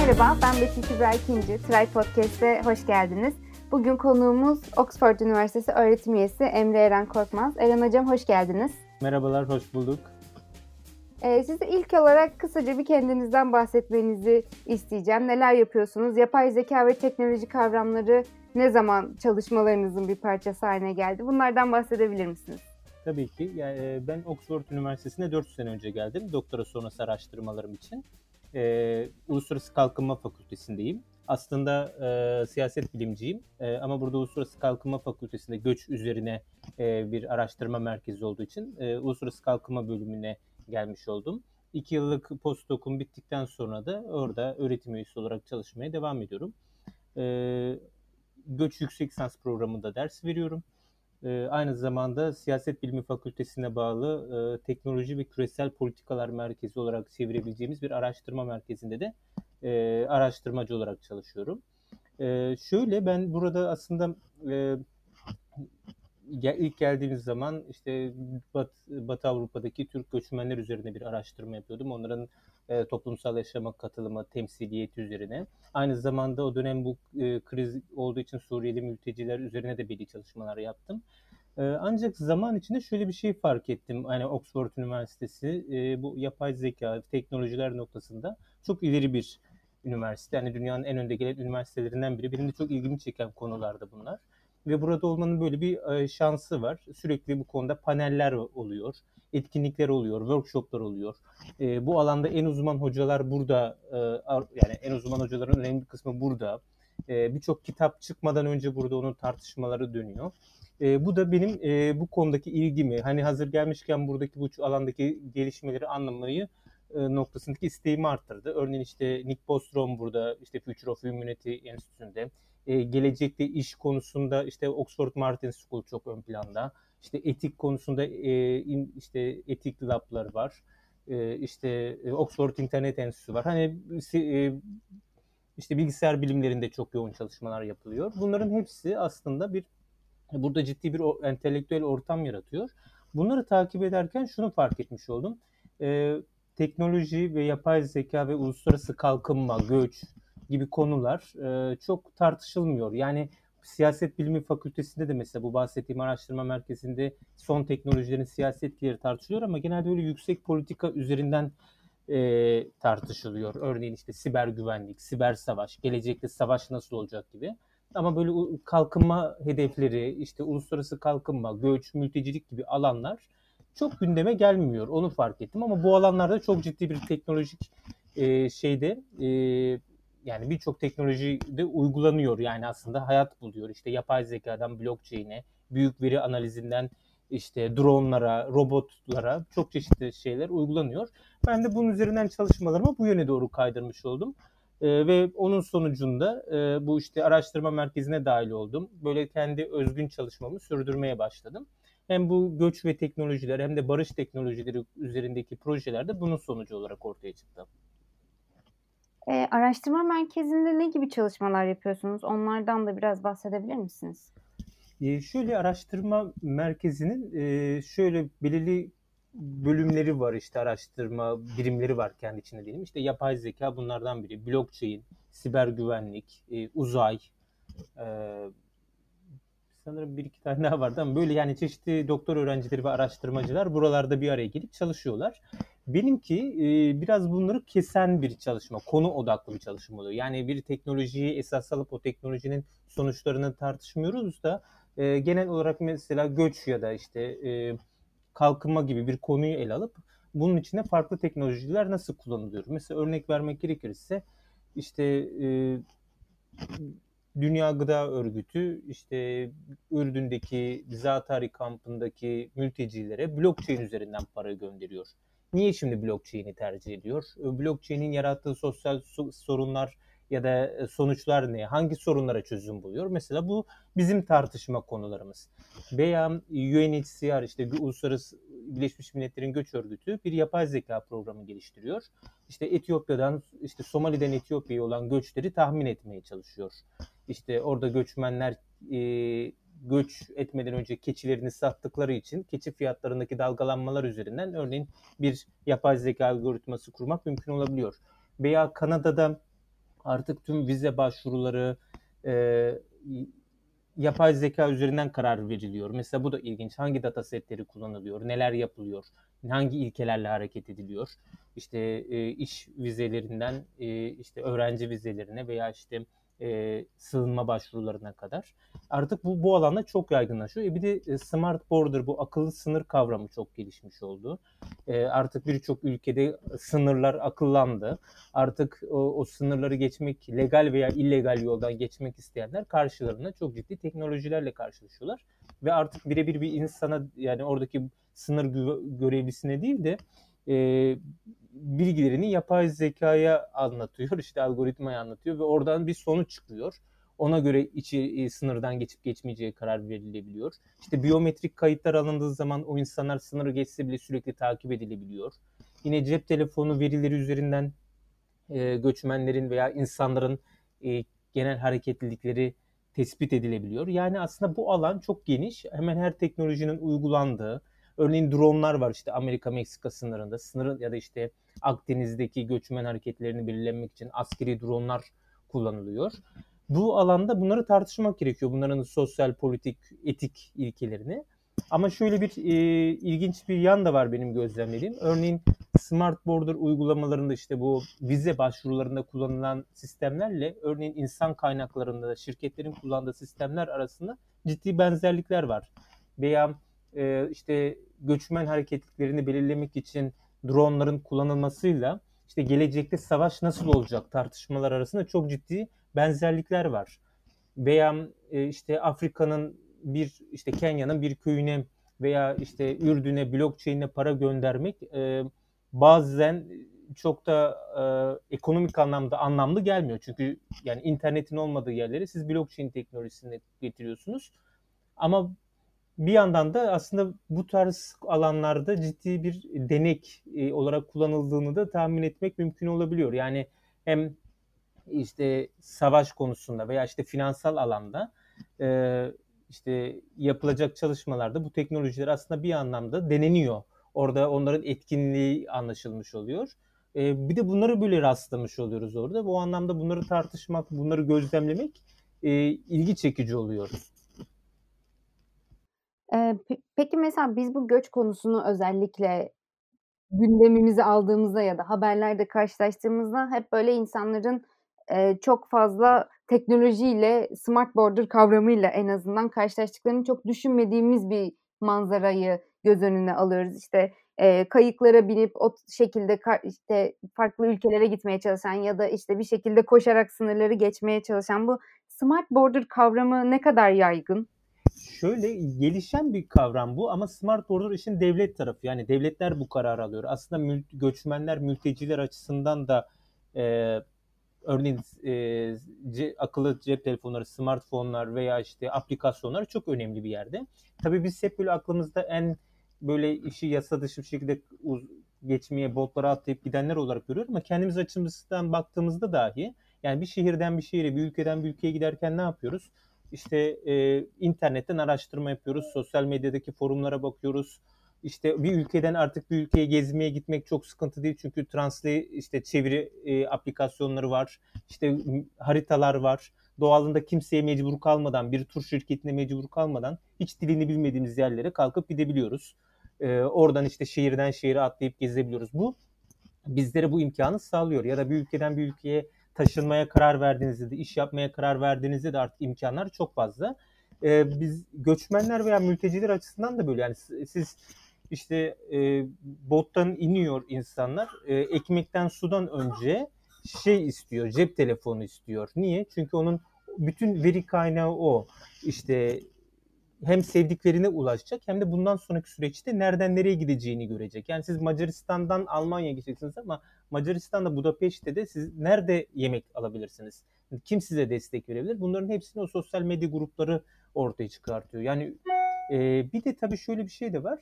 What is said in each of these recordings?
Merhaba, ben Betül Kübra İkinci. Try Podcast'e hoş geldiniz. Bugün konuğumuz Oxford Üniversitesi öğretim üyesi Emre Eren Korkmaz. Eren Hocam hoş geldiniz. Merhabalar, hoş bulduk. Ee, size ilk olarak kısaca bir kendinizden bahsetmenizi isteyeceğim. Neler yapıyorsunuz? Yapay zeka ve teknoloji kavramları ne zaman çalışmalarınızın bir parçası haline geldi? Bunlardan bahsedebilir misiniz? Tabii ki. Yani e, ben Oxford Üniversitesi'ne 4 sene önce geldim. Doktora sonrası araştırmalarım için. Ee, Uluslararası Kalkınma Fakültesindeyim. Aslında e, siyaset bilimciyim e, ama burada Uluslararası Kalkınma Fakültesi'nde göç üzerine e, bir araştırma merkezi olduğu için e, Uluslararası Kalkınma bölümüne gelmiş oldum. İki yıllık postdokum bittikten sonra da orada öğretim üyesi olarak çalışmaya devam ediyorum. E, göç yüksek lisans programında ders veriyorum. E, aynı zamanda Siyaset Bilimi Fakültesine bağlı e, Teknoloji ve Küresel Politikalar Merkezi olarak çevirebileceğimiz bir araştırma merkezinde de e, araştırmacı olarak çalışıyorum. E, şöyle ben burada aslında e, ilk geldiğimiz zaman işte Bat, Batı Avrupa'daki Türk göçmenler üzerine bir araştırma yapıyordum. Onların e, toplumsal yaşama katılımı, temsiliyeti üzerine. Aynı zamanda o dönem bu e, kriz olduğu için Suriyeli mülteciler üzerine de belli çalışmalar yaptım. E, ancak zaman içinde şöyle bir şey fark ettim. Hani Oxford Üniversitesi e, bu yapay zeka, teknolojiler noktasında çok ileri bir üniversite. Yani dünyanın en önde gelen üniversitelerinden biri. Benim de çok ilgimi çeken konularda bunlar ve burada olmanın böyle bir e, şansı var. Sürekli bu konuda paneller oluyor, etkinlikler oluyor, workshoplar oluyor. E, bu alanda en uzman hocalar burada, e, yani en uzman hocaların önemli bir kısmı burada. E, Birçok kitap çıkmadan önce burada onun tartışmaları dönüyor. E, bu da benim e, bu konudaki ilgimi, hani hazır gelmişken buradaki bu alandaki gelişmeleri anlamayı e, noktasındaki isteğimi arttırdı. Örneğin işte Nick Bostrom burada işte Future of Humanity Enstitüsü'nde e, gelecekte iş konusunda işte Oxford Martin School çok ön planda. İşte etik konusunda e, in, işte etik lablar var. E, işte e, Oxford İnternet Enstitüsü var. Hani e, işte bilgisayar bilimlerinde çok yoğun çalışmalar yapılıyor. Bunların hepsi aslında bir burada ciddi bir entelektüel ortam yaratıyor. Bunları takip ederken şunu fark etmiş oldum. E, teknoloji ve yapay zeka ve uluslararası kalkınma, göç, gibi konular e, çok tartışılmıyor. Yani siyaset bilimi fakültesinde de mesela bu bahsettiğim araştırma merkezinde son teknolojilerin siyasetleri tartışılıyor ama genelde öyle yüksek politika üzerinden e, tartışılıyor. Örneğin işte siber güvenlik, siber savaş, gelecekte savaş nasıl olacak gibi. Ama böyle kalkınma hedefleri, işte uluslararası kalkınma, göç, mültecilik gibi alanlar çok gündeme gelmiyor. Onu fark ettim ama bu alanlarda çok ciddi bir teknolojik e, şeyde e, yani birçok teknolojide uygulanıyor yani aslında hayat buluyor. İşte yapay zekadan blockchain'e, büyük veri analizinden işte dronlara, robotlara çok çeşitli şeyler uygulanıyor. Ben de bunun üzerinden çalışmalarımı bu yöne doğru kaydırmış oldum. Ee, ve onun sonucunda e, bu işte araştırma merkezine dahil oldum. Böyle kendi özgün çalışmamı sürdürmeye başladım. Hem bu göç ve teknolojiler hem de barış teknolojileri üzerindeki projelerde bunun sonucu olarak ortaya çıktı. E, araştırma merkezinde ne gibi çalışmalar yapıyorsunuz? Onlardan da biraz bahsedebilir misiniz? E, şöyle araştırma merkezinin e, şöyle belirli bölümleri var işte araştırma birimleri var kendi içinde diyelim. İşte yapay zeka bunlardan biri. Blockchain, siber güvenlik, e, uzay, e, sanırım bir iki tane daha vardı ama böyle yani çeşitli doktor öğrencileri ve araştırmacılar buralarda bir araya gelip çalışıyorlar. Benimki biraz bunları kesen bir çalışma, konu odaklı bir çalışma oluyor. Yani bir teknolojiyi esas alıp o teknolojinin sonuçlarını tartışmıyoruz da e, genel olarak mesela göç ya da işte kalkınma gibi bir konuyu ele alıp bunun içinde farklı teknolojiler nasıl kullanılıyor? Mesela örnek vermek gerekirse işte Dünya Gıda Örgütü işte Ürdün'deki Zatari kampındaki mültecilere blockchain üzerinden para gönderiyor. Niye şimdi blockchain'i tercih ediyor? Blockchain'in yarattığı sosyal sorunlar ya da e, sonuçlar ne? Hangi sorunlara çözüm buluyor? Mesela bu bizim tartışma konularımız. Veya UNHCR işte Uluslararası Birleşmiş Milletler'in Göç Örgütü bir yapay zeka programı geliştiriyor. İşte Etiyopya'dan işte Somali'den Etiyopya'ya olan göçleri tahmin etmeye çalışıyor. İşte orada göçmenler e, göç etmeden önce keçilerini sattıkları için keçi fiyatlarındaki dalgalanmalar üzerinden örneğin bir yapay zeka algoritması kurmak mümkün olabiliyor. Veya Kanada'da Artık tüm vize başvuruları e, yapay zeka üzerinden karar veriliyor. Mesela bu da ilginç. Hangi data setleri kullanılıyor? Neler yapılıyor? Hangi ilkelerle hareket ediliyor? İşte e, iş vizelerinden e, işte öğrenci vizelerine veya işte e, sığınma başvurularına kadar. Artık bu bu alanda çok yaygınlaşıyor. E bir de e, smart border bu akıllı sınır kavramı çok gelişmiş oldu. E, artık birçok ülkede sınırlar akıllandı. Artık o, o sınırları geçmek legal veya illegal yoldan geçmek isteyenler karşılarına çok ciddi teknolojilerle karşılaşıyorlar ve artık birebir bir insana yani oradaki sınır görevlisine değil de e, bilgilerini yapay zekaya anlatıyor, işte algoritmaya anlatıyor ve oradan bir sonuç çıkıyor. Ona göre içi e, sınırdan geçip geçmeyeceği karar verilebiliyor. İşte biyometrik kayıtlar alındığı zaman o insanlar sınırı geçse bile sürekli takip edilebiliyor. Yine cep telefonu verileri üzerinden e, göçmenlerin veya insanların e, genel hareketlilikleri tespit edilebiliyor. Yani aslında bu alan çok geniş. Hemen her teknolojinin uygulandığı, Örneğin dronlar var işte Amerika-Meksika sınırında. Sınırın ya da işte Akdeniz'deki göçmen hareketlerini belirlemek için askeri dronlar kullanılıyor. Bu alanda bunları tartışmak gerekiyor. Bunların sosyal, politik, etik ilkelerini. Ama şöyle bir e, ilginç bir yan da var benim gözlemlediğim. Örneğin Smart Border uygulamalarında işte bu vize başvurularında kullanılan sistemlerle örneğin insan kaynaklarında şirketlerin kullandığı sistemler arasında ciddi benzerlikler var. Veya e, işte göçmen hareketlerini belirlemek için dronların kullanılmasıyla işte gelecekte savaş nasıl olacak tartışmalar arasında çok ciddi benzerlikler var. Veya e, işte Afrika'nın bir işte Kenya'nın bir köyüne veya işte Ürdün'e blockchain'e para göndermek e, bazen çok da e, ekonomik anlamda anlamlı gelmiyor. Çünkü yani internetin olmadığı yerlere siz blockchain teknolojisini getiriyorsunuz. Ama bir yandan da aslında bu tarz alanlarda ciddi bir denek e, olarak kullanıldığını da tahmin etmek mümkün olabiliyor. Yani hem işte savaş konusunda veya işte finansal alanda e, işte yapılacak çalışmalarda bu teknolojiler aslında bir anlamda deneniyor. Orada onların etkinliği anlaşılmış oluyor. E, bir de bunları böyle rastlamış oluyoruz orada. Bu anlamda bunları tartışmak, bunları gözlemlemek ilgi çekici oluyor. Eee, pe peki mesela biz bu göç konusunu özellikle gündemimize aldığımızda ya da haberlerde karşılaştığımızda hep böyle insanların, eee, çok fazla teknolojiyle, smart border kavramıyla en azından karşılaştıklarını çok düşünmediğimiz bir manzarayı göz önüne alıyoruz. İşte, eee, kayıklara binip o şekilde ka işte, farklı ülkelere gitmeye çalışan ya da, işte, bir şekilde koşarak sınırları geçmeye çalışan bu smart border kavramı ne kadar yaygın? Şöyle gelişen bir kavram bu ama smart border işin devlet tarafı. Yani devletler bu kararı alıyor. Aslında mül, göçmenler, mülteciler açısından da e, örneğin e, ce, akıllı cep telefonları, smartfonlar veya işte aplikasyonlar çok önemli bir yerde. Tabii biz hep böyle aklımızda en böyle işi yasa dışı bir şekilde uz, geçmeye botlara atlayıp gidenler olarak görüyoruz ama kendimiz açımızdan baktığımızda dahi yani bir şehirden bir şehire, bir ülkeden bir ülkeye giderken ne yapıyoruz? İşte e, internetten araştırma yapıyoruz, sosyal medyadaki forumlara bakıyoruz. İşte bir ülkeden artık bir ülkeye gezmeye gitmek çok sıkıntı değil çünkü translate işte çeviri e, aplikasyonları var, işte haritalar var. Doğalında kimseye mecbur kalmadan, bir tur şirketine mecbur kalmadan hiç dilini bilmediğimiz yerlere kalkıp gidebiliyoruz. E, oradan işte şehirden şehire atlayıp gezebiliyoruz. Bu bizlere bu imkanı sağlıyor. Ya da bir ülkeden bir ülkeye taşınmaya karar verdiğinizde de, iş yapmaya karar verdiğinizde de artık imkanlar çok fazla. Ee, biz göçmenler veya mülteciler açısından da böyle yani siz işte e, bottan iniyor insanlar e, ekmekten sudan önce şey istiyor cep telefonu istiyor. Niye? Çünkü onun bütün veri kaynağı o. İşte hem sevdiklerine ulaşacak hem de bundan sonraki süreçte nereden nereye gideceğini görecek. Yani siz Macaristan'dan Almanya'ya gideceksiniz ama Macaristan'da Budapeşte de siz nerede yemek alabilirsiniz? Kim size destek verebilir? Bunların hepsini o sosyal medya grupları ortaya çıkartıyor. Yani e, bir de tabii şöyle bir şey de var.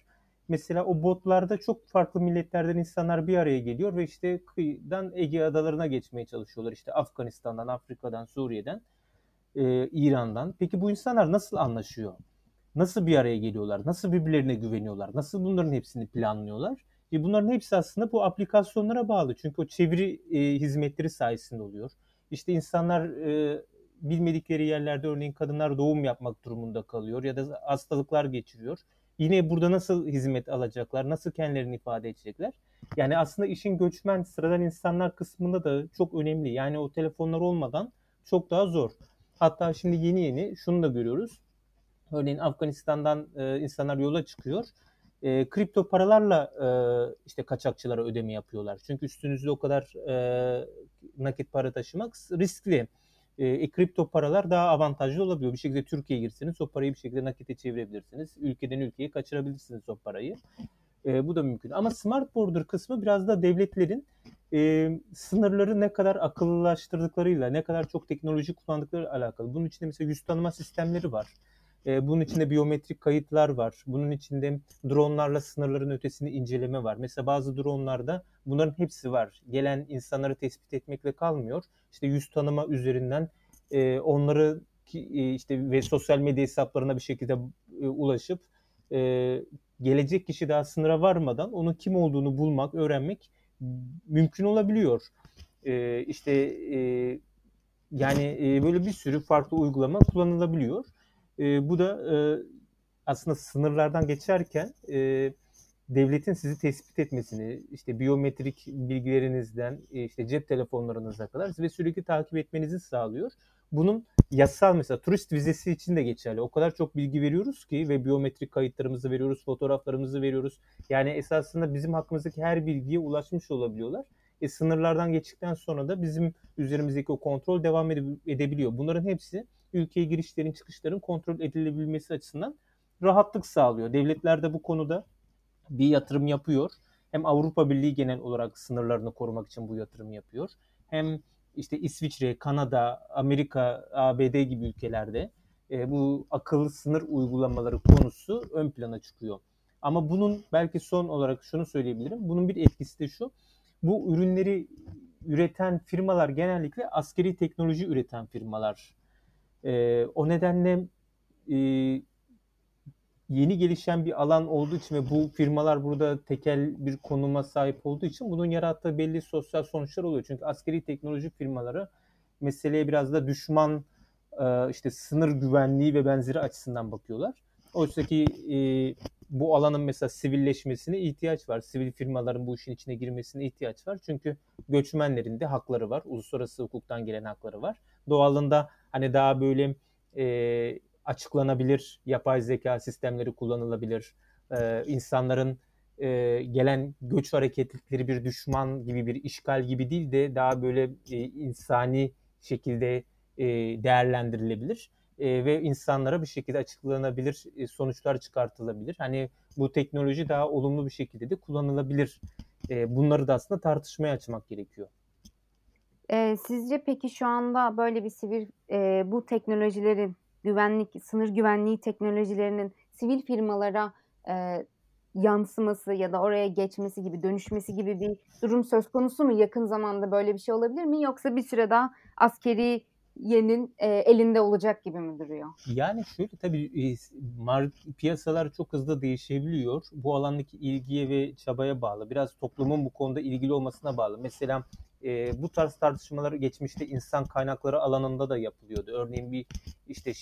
Mesela o botlarda çok farklı milletlerden insanlar bir araya geliyor ve işte kıyıdan Ege adalarına geçmeye çalışıyorlar. İşte Afganistan'dan, Afrika'dan, Suriye'den, e, İran'dan. Peki bu insanlar nasıl anlaşıyor? Nasıl bir araya geliyorlar? Nasıl birbirlerine güveniyorlar? Nasıl bunların hepsini planlıyorlar? E bunların hepsi aslında bu aplikasyonlara bağlı. Çünkü o çeviri e, hizmetleri sayesinde oluyor. İşte insanlar e, bilmedikleri yerlerde örneğin kadınlar doğum yapmak durumunda kalıyor ya da hastalıklar geçiriyor. Yine burada nasıl hizmet alacaklar, nasıl kendilerini ifade edecekler? Yani aslında işin göçmen, sıradan insanlar kısmında da çok önemli. Yani o telefonlar olmadan çok daha zor. Hatta şimdi yeni yeni şunu da görüyoruz. Örneğin Afganistan'dan e, insanlar yola çıkıyor. E, kripto paralarla e, işte kaçakçılara ödeme yapıyorlar. Çünkü üstünüzde o kadar e, nakit para taşımak riskli. E, e, kripto paralar daha avantajlı olabiliyor. Bir şekilde Türkiye'ye girseniz o parayı bir şekilde nakite çevirebilirsiniz. Ülkeden ülkeye kaçırabilirsiniz o parayı. E, bu da mümkün. Ama smart border kısmı biraz da devletlerin e, sınırları ne kadar akıllılaştırdıklarıyla, ne kadar çok teknoloji kullandıkları alakalı. Bunun içinde mesela yüz tanıma sistemleri var. E, bunun içinde biyometrik kayıtlar var. Bunun içinde dronlarla sınırların ötesini inceleme var. Mesela bazı dronlarda bunların hepsi var. Gelen insanları tespit etmekle kalmıyor. İşte yüz tanıma üzerinden e, onları e, işte ve sosyal medya hesaplarına bir şekilde e, ulaşıp gelecek kişi daha sınıra varmadan onun kim olduğunu bulmak, öğrenmek mümkün olabiliyor. İşte yani böyle bir sürü farklı uygulama kullanılabiliyor. E, bu da e, aslında sınırlardan geçerken e, devletin sizi tespit etmesini, işte biyometrik bilgilerinizden, e, işte cep telefonlarınıza kadar ve sürekli takip etmenizi sağlıyor. Bunun yasal mesela turist vizesi için de geçerli. O kadar çok bilgi veriyoruz ki ve biyometrik kayıtlarımızı veriyoruz, fotoğraflarımızı veriyoruz. Yani esasında bizim hakkımızdaki her bilgiye ulaşmış olabiliyorlar. E, sınırlardan geçtikten sonra da bizim üzerimizdeki o kontrol devam edebiliyor. Bunların hepsi ülkeye girişlerin çıkışların kontrol edilebilmesi açısından rahatlık sağlıyor. Devletler de bu konuda bir yatırım yapıyor. Hem Avrupa Birliği genel olarak sınırlarını korumak için bu yatırım yapıyor. Hem işte İsviçre, Kanada, Amerika, ABD gibi ülkelerde e, bu akıllı sınır uygulamaları konusu ön plana çıkıyor. Ama bunun belki son olarak şunu söyleyebilirim. Bunun bir etkisi de şu. Bu ürünleri üreten firmalar genellikle askeri teknoloji üreten firmalar. E, o nedenle e, yeni gelişen bir alan olduğu için ve bu firmalar burada tekel bir konuma sahip olduğu için bunun yarattığı belli sosyal sonuçlar oluyor. Çünkü askeri teknoloji firmaları meseleye biraz da düşman e, işte sınır güvenliği ve benzeri açısından bakıyorlar. Oysa ki e, bu alanın mesela sivilleşmesine ihtiyaç var. Sivil firmaların bu işin içine girmesine ihtiyaç var. Çünkü göçmenlerin de hakları var. Uluslararası hukuktan gelen hakları var. Doğalında hani daha böyle e, açıklanabilir yapay zeka sistemleri kullanılabilir. Ee, insanların e, gelen göç hareketlikleri bir düşman gibi bir işgal gibi değil de daha böyle e, insani şekilde e, değerlendirilebilir e, ve insanlara bir şekilde açıklanabilir e, sonuçlar çıkartılabilir. Hani bu teknoloji daha olumlu bir şekilde de kullanılabilir. E, bunları da aslında tartışmaya açmak gerekiyor. E, sizce peki şu anda böyle bir sivil e, bu teknolojilerin güvenlik, sınır güvenliği teknolojilerinin sivil firmalara e, yansıması ya da oraya geçmesi gibi, dönüşmesi gibi bir durum söz konusu mu? Yakın zamanda böyle bir şey olabilir mi? Yoksa bir süre daha askeri yenin e, elinde olacak gibi mi duruyor? Yani şöyle tabii e, piyasalar çok hızlı değişebiliyor. Bu alandaki ilgiye ve çabaya bağlı. Biraz toplumun bu konuda ilgili olmasına bağlı. Mesela e, bu tarz tartışmalar geçmişte insan kaynakları alanında da yapılıyordu. Örneğin bir işte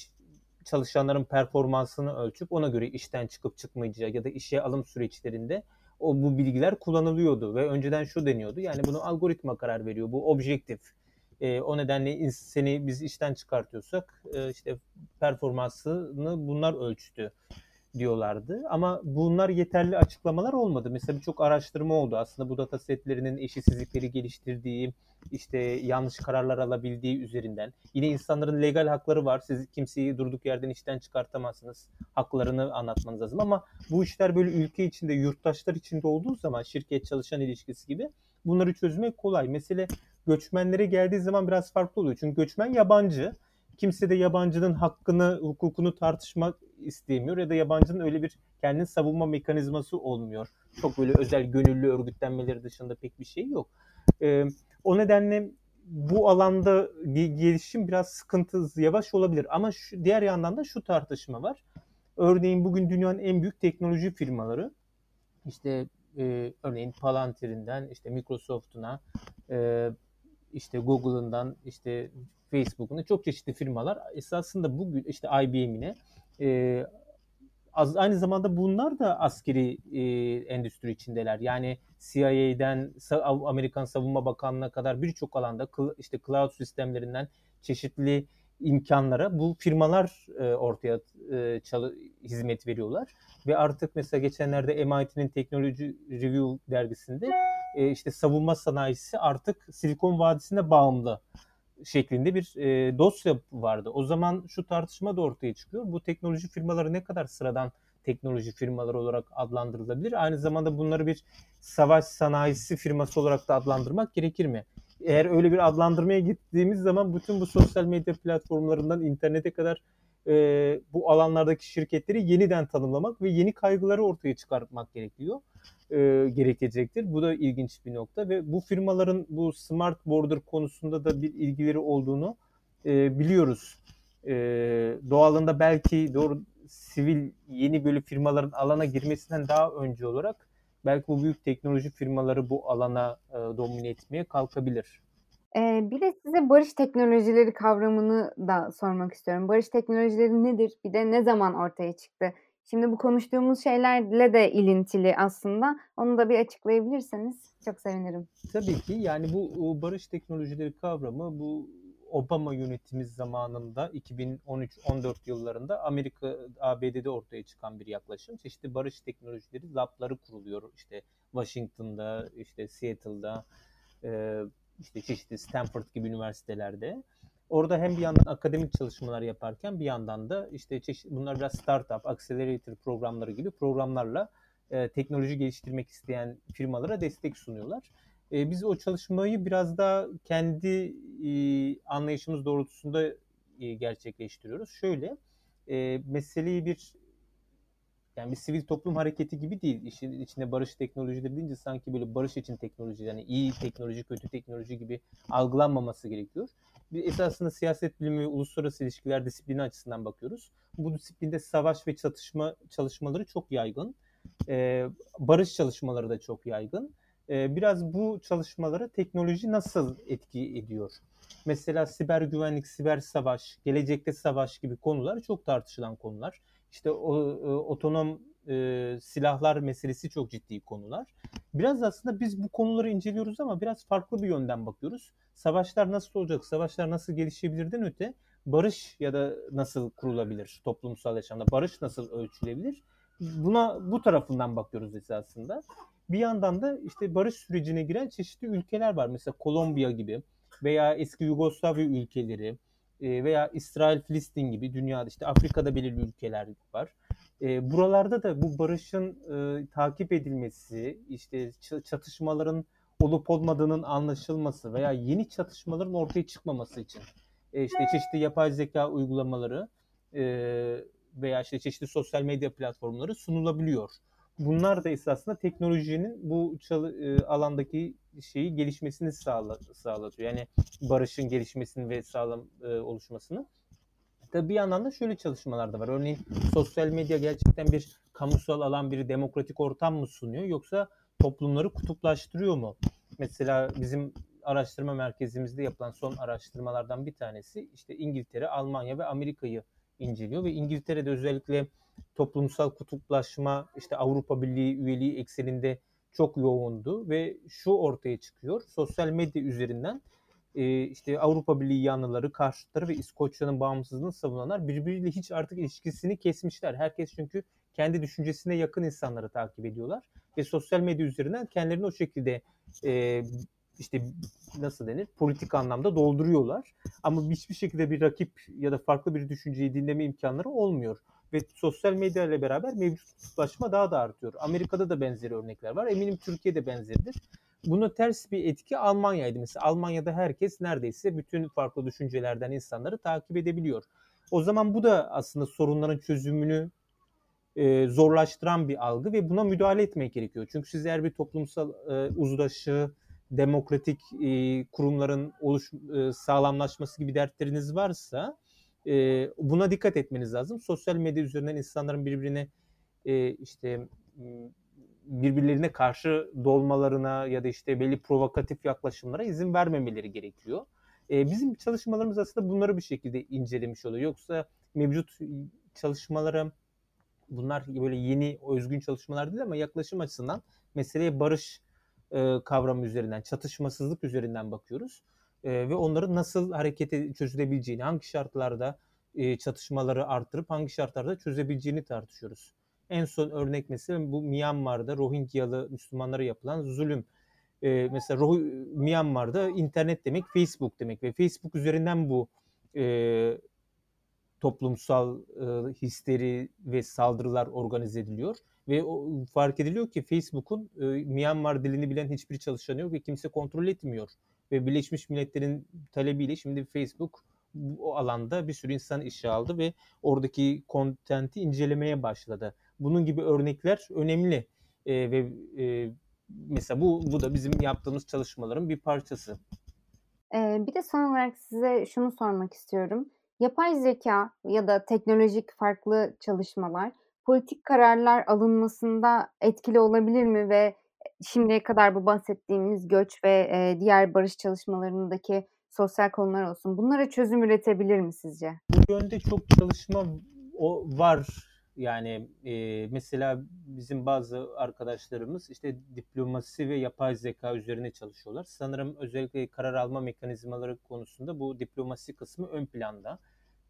çalışanların performansını ölçüp ona göre işten çıkıp çıkmayacağı ya da işe alım süreçlerinde o bu bilgiler kullanılıyordu ve önceden şu deniyordu. Yani bunu algoritma karar veriyor. Bu objektif. E, o nedenle seni biz işten çıkartıyorsak e, işte performansını bunlar ölçtü diyorlardı. Ama bunlar yeterli açıklamalar olmadı. Mesela birçok araştırma oldu. Aslında bu data setlerinin eşitsizlikleri geliştirdiği, işte yanlış kararlar alabildiği üzerinden. Yine insanların legal hakları var. Siz kimseyi durduk yerden işten çıkartamazsınız. Haklarını anlatmanız lazım ama bu işler böyle ülke içinde, yurttaşlar içinde olduğu zaman şirket çalışan ilişkisi gibi bunları çözmek kolay. Mesele göçmenlere geldiği zaman biraz farklı oluyor. Çünkü göçmen yabancı. Kimse de yabancının hakkını, hukukunu tartışmak istemiyor ya da yabancının öyle bir kendini savunma mekanizması olmuyor. Çok böyle özel gönüllü örgütlenmeleri dışında pek bir şey yok. Ee, o nedenle bu alanda gelişim biraz sıkıntı yavaş olabilir. Ama şu, diğer yandan da şu tartışma var. Örneğin bugün dünyanın en büyük teknoloji firmaları işte e, örneğin Palantir'inden işte Microsoft'una e, işte Google'ından işte Facebook'un çok çeşitli firmalar esasında bugün işte IBM'ine e, az, aynı zamanda bunlar da askeri e, endüstri içindeler. Yani CIA'den Amerikan Savunma Bakanlığı'na kadar birçok alanda işte cloud sistemlerinden çeşitli imkanlara bu firmalar e, ortaya e, çalı, hizmet veriyorlar ve artık mesela geçenlerde MIT'nin Teknoloji Review dergisinde e, işte savunma sanayisi artık Silikon Vadisi'ne bağımlı şeklinde bir e, dosya vardı. O zaman şu tartışma da ortaya çıkıyor. Bu teknoloji firmaları ne kadar sıradan teknoloji firmaları olarak adlandırılabilir? Aynı zamanda bunları bir savaş sanayisi firması olarak da adlandırmak gerekir mi? Eğer öyle bir adlandırmaya gittiğimiz zaman bütün bu sosyal medya platformlarından internete kadar e, bu alanlardaki şirketleri yeniden tanımlamak ve yeni kaygıları ortaya çıkartmak gerekiyor e, gerekecektir. Bu da ilginç bir nokta ve bu firmaların bu smart border konusunda da bir ilgileri olduğunu e, biliyoruz. E, doğalında belki doğru sivil yeni böyle firmaların alana girmesinden daha önce olarak belki bu büyük teknoloji firmaları bu alana e, domine etmeye kalkabilir. Ee, bir de size barış teknolojileri kavramını da sormak istiyorum. Barış teknolojileri nedir? Bir de ne zaman ortaya çıktı? Şimdi bu konuştuğumuz şeylerle de ilintili aslında. Onu da bir açıklayabilirseniz çok sevinirim. Tabii ki yani bu barış teknolojileri kavramı bu Obama yönetimi zamanında 2013-14 yıllarında Amerika ABD'de ortaya çıkan bir yaklaşım. Çeşitli barış teknolojileri labları kuruluyor. İşte Washington'da, işte Seattle'da, işte çeşitli Stanford gibi üniversitelerde. Orada hem bir yandan akademik çalışmalar yaparken bir yandan da işte çeşit, bunlar biraz startup, accelerator programları gibi programlarla e, teknoloji geliştirmek isteyen firmalara destek sunuyorlar. E, biz o çalışmayı biraz daha kendi e, anlayışımız doğrultusunda e, gerçekleştiriyoruz. Şöyle, e, meseleyi bir yani bir sivil toplum hareketi gibi değil. İşin içinde barış teknolojileri deyince sanki böyle barış için teknoloji yani iyi teknoloji, kötü teknoloji gibi algılanmaması gerekiyor. Esasında siyaset bilimi uluslararası ilişkiler disiplini açısından bakıyoruz. Bu disiplinde savaş ve çatışma çalışmaları çok yaygın. Ee, barış çalışmaları da çok yaygın. Ee, biraz bu çalışmalara teknoloji nasıl etki ediyor? Mesela siber güvenlik, siber savaş, gelecekte savaş gibi konular çok tartışılan konular. İşte o, e, otonom e, silahlar meselesi çok ciddi konular. Biraz aslında biz bu konuları inceliyoruz ama biraz farklı bir yönden bakıyoruz. Savaşlar nasıl olacak, savaşlar nasıl gelişebilirden öte barış ya da nasıl kurulabilir toplumsal yaşamda, barış nasıl ölçülebilir? Buna bu tarafından bakıyoruz esasında. Bir yandan da işte barış sürecine giren çeşitli ülkeler var. Mesela Kolombiya gibi veya eski Yugoslavya ülkeleri, e, veya İsrail, Filistin gibi dünyada işte Afrika'da belirli ülkeler var. E, buralarda da bu barışın e, takip edilmesi, işte çatışmaların olup olmadığının anlaşılması veya yeni çatışmaların ortaya çıkmaması için işte çeşitli yapay zeka uygulamaları veya işte çeşitli sosyal medya platformları sunulabiliyor bunlar da esasında teknolojinin bu çalı, e, alandaki şeyi gelişmesini sağla, sağlatıyor. Yani barışın gelişmesini ve sağlam e, oluşmasını. Tabii bir yandan da şöyle çalışmalar da var. Örneğin sosyal medya gerçekten bir kamusal alan, bir demokratik ortam mı sunuyor yoksa toplumları kutuplaştırıyor mu? Mesela bizim araştırma merkezimizde yapılan son araştırmalardan bir tanesi işte İngiltere, Almanya ve Amerika'yı inceliyor ve İngiltere'de özellikle toplumsal kutuplaşma işte Avrupa Birliği üyeliği ekseninde çok yoğundu ve şu ortaya çıkıyor. Sosyal medya üzerinden e, işte Avrupa Birliği yanlıları, karşıtları ve İskoçya'nın bağımsızlığını savunanlar birbiriyle hiç artık ilişkisini kesmişler. Herkes çünkü kendi düşüncesine yakın insanları takip ediyorlar ve sosyal medya üzerinden kendilerini o şekilde e, işte nasıl denir politik anlamda dolduruyorlar. Ama hiçbir şekilde bir rakip ya da farklı bir düşünceyi dinleme imkanları olmuyor ve sosyal medya ile beraber mevcut kutuplaşma daha da artıyor. Amerika'da da benzeri örnekler var. Eminim Türkiye'de benzeridir. Buna ters bir etki Almanya'ydı. Mesela Almanya'da herkes neredeyse bütün farklı düşüncelerden insanları takip edebiliyor. O zaman bu da aslında sorunların çözümünü e, zorlaştıran bir algı ve buna müdahale etmek gerekiyor. Çünkü siz eğer bir toplumsal e, uzlaşı, demokratik e, kurumların oluş, e, sağlamlaşması gibi dertleriniz varsa e, buna dikkat etmeniz lazım. Sosyal medya üzerinden insanların birbirine e, işte birbirlerine karşı dolmalarına ya da işte belli provokatif yaklaşımlara izin vermemeleri gerekiyor. E, bizim çalışmalarımız aslında bunları bir şekilde incelemiş oluyor. Yoksa mevcut çalışmalara bunlar böyle yeni özgün çalışmalar değil ama yaklaşım açısından meseleye barış e, kavramı üzerinden, çatışmasızlık üzerinden bakıyoruz. E, ve onların nasıl harekete çözülebileceğini, hangi şartlarda e, çatışmaları arttırıp hangi şartlarda çözebileceğini tartışıyoruz. En son örnek mesela bu Myanmar'da Rohingyalı Müslümanlara yapılan zulüm. E, mesela Roh Myanmar'da internet demek Facebook demek ve Facebook üzerinden bu e, toplumsal e, histeri ve saldırılar organize ediliyor ve o, fark ediliyor ki Facebook'un e, Myanmar dilini bilen hiçbir çalışanı yok ve kimse kontrol etmiyor ve Birleşmiş Milletler'in talebiyle şimdi Facebook o alanda bir sürü insan işe aldı ve oradaki kontenti incelemeye başladı. Bunun gibi örnekler önemli e, ve e, mesela bu bu da bizim yaptığımız çalışmaların bir parçası. Ee, bir de son olarak size şunu sormak istiyorum. Yapay zeka ya da teknolojik farklı çalışmalar politik kararlar alınmasında etkili olabilir mi ve şimdiye kadar bu bahsettiğimiz göç ve e, diğer barış çalışmalarındaki sosyal konular olsun. Bunlara çözüm üretebilir mi sizce? Bu yönde çok çalışma o var. Yani e, mesela bizim bazı arkadaşlarımız işte diplomasi ve yapay zeka üzerine çalışıyorlar. Sanırım özellikle karar alma mekanizmaları konusunda bu diplomasi kısmı ön planda.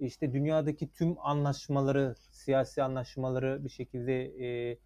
İşte dünyadaki tüm anlaşmaları, siyasi anlaşmaları bir şekilde e,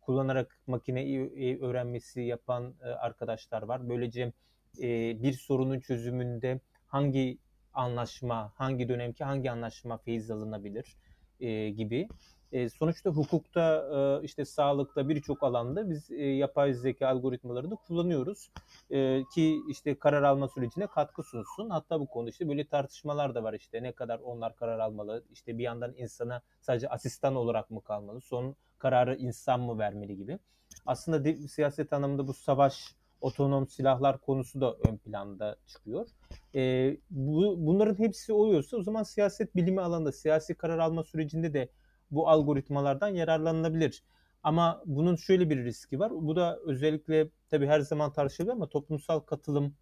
kullanarak makine öğrenmesi yapan e, arkadaşlar var. Böylece e, bir sorunun çözümünde hangi anlaşma, hangi dönemki hangi anlaşma feyiz alınabilir e, gibi. E, sonuçta hukukta, e, işte sağlıkta birçok alanda biz e, yapay zeka algoritmalarını kullanıyoruz e, ki işte karar alma sürecine katkı sunsun. Hatta bu konuda işte böyle tartışmalar da var işte ne kadar onlar karar almalı, işte bir yandan insana sadece asistan olarak mı kalmalı, son kararı insan mı vermeli gibi. Aslında de, siyaset anlamında bu savaş otonom silahlar konusu da ön planda çıkıyor. E, bu, bunların hepsi oluyorsa o zaman siyaset bilimi alanında, siyasi karar alma sürecinde de bu algoritmalardan yararlanılabilir. Ama bunun şöyle bir riski var. Bu da özellikle tabii her zaman tartışılıyor ama toplumsal katılım,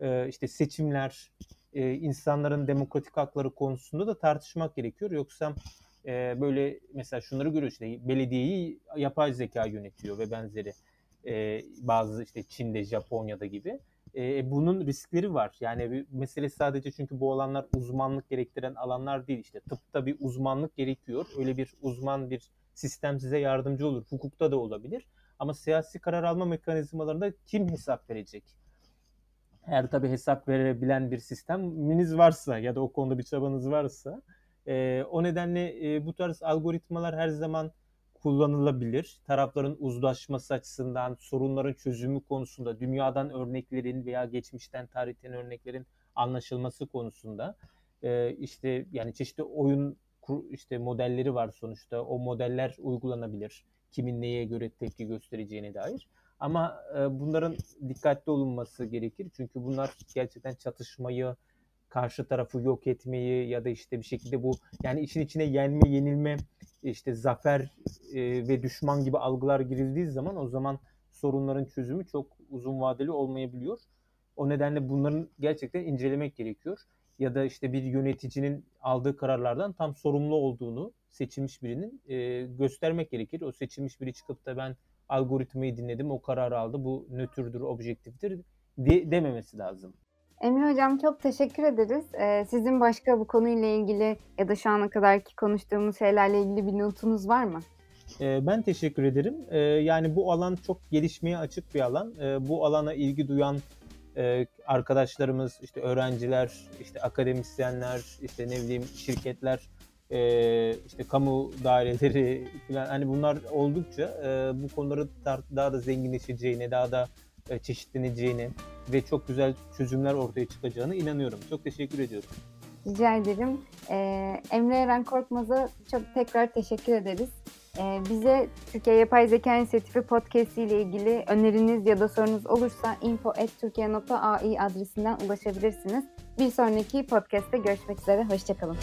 e, işte seçimler, e, insanların demokratik hakları konusunda da tartışmak gerekiyor. Yoksa e, böyle mesela şunları görüyoruz işte belediyeyi yapay zeka yönetiyor ve benzeri e, bazı işte Çin'de, Japonya'da gibi. E, bunun riskleri var. Yani bir mesele sadece çünkü bu alanlar uzmanlık gerektiren alanlar değil. İşte tıpta bir uzmanlık gerekiyor. Öyle bir uzman bir sistem size yardımcı olur. Hukukta da olabilir. Ama siyasi karar alma mekanizmalarında kim hesap verecek? Eğer tabii hesap verebilen bir sisteminiz varsa ya da o konuda bir çabanız varsa e, o nedenle e, bu tarz algoritmalar her zaman kullanılabilir. Tarafların uzlaşması açısından, sorunların çözümü konusunda, dünyadan örneklerin veya geçmişten tarihten örneklerin anlaşılması konusunda e, işte yani çeşitli oyun işte modelleri var sonuçta. O modeller uygulanabilir. Kimin neye göre tepki göstereceğine dair. Ama e, bunların dikkatli olunması gerekir. Çünkü bunlar gerçekten çatışmayı, karşı tarafı yok etmeyi ya da işte bir şekilde bu yani için içine yenme, yenilme, işte zafer e, ve düşman gibi algılar girildiği zaman o zaman sorunların çözümü çok uzun vadeli olmayabiliyor. O nedenle bunların gerçekten incelemek gerekiyor. Ya da işte bir yöneticinin aldığı kararlardan tam sorumlu olduğunu seçilmiş birinin e, göstermek gerekir. O seçilmiş biri çıkıp da ben algoritmayı dinledim, o kararı aldı, bu nötrdür, objektiftir de, dememesi lazım. Emre Hocam çok teşekkür ederiz. Ee, sizin başka bu konuyla ilgili ya da şu ana kadarki konuştuğumuz şeylerle ilgili bir notunuz var mı? Ee, ben teşekkür ederim. Ee, yani bu alan çok gelişmeye açık bir alan. Ee, bu alana ilgi duyan e, arkadaşlarımız, işte öğrenciler, işte akademisyenler, işte ne bileyim şirketler, e, işte kamu daireleri falan hani bunlar oldukça e, bu konuları daha da zenginleşeceğine, daha da çeşitleneceğine ve çok güzel çözümler ortaya çıkacağına inanıyorum. Çok teşekkür ediyorum. Rica ederim. Ee, Emre Eren Korkmaz'a çok tekrar teşekkür ederiz. Ee, bize Türkiye Yapay Zeka İnisiyatifi Podcast ile ilgili öneriniz ya da sorunuz olursa info.turkiye.ai adresinden ulaşabilirsiniz. Bir sonraki podcast'te görüşmek üzere. Hoşçakalın.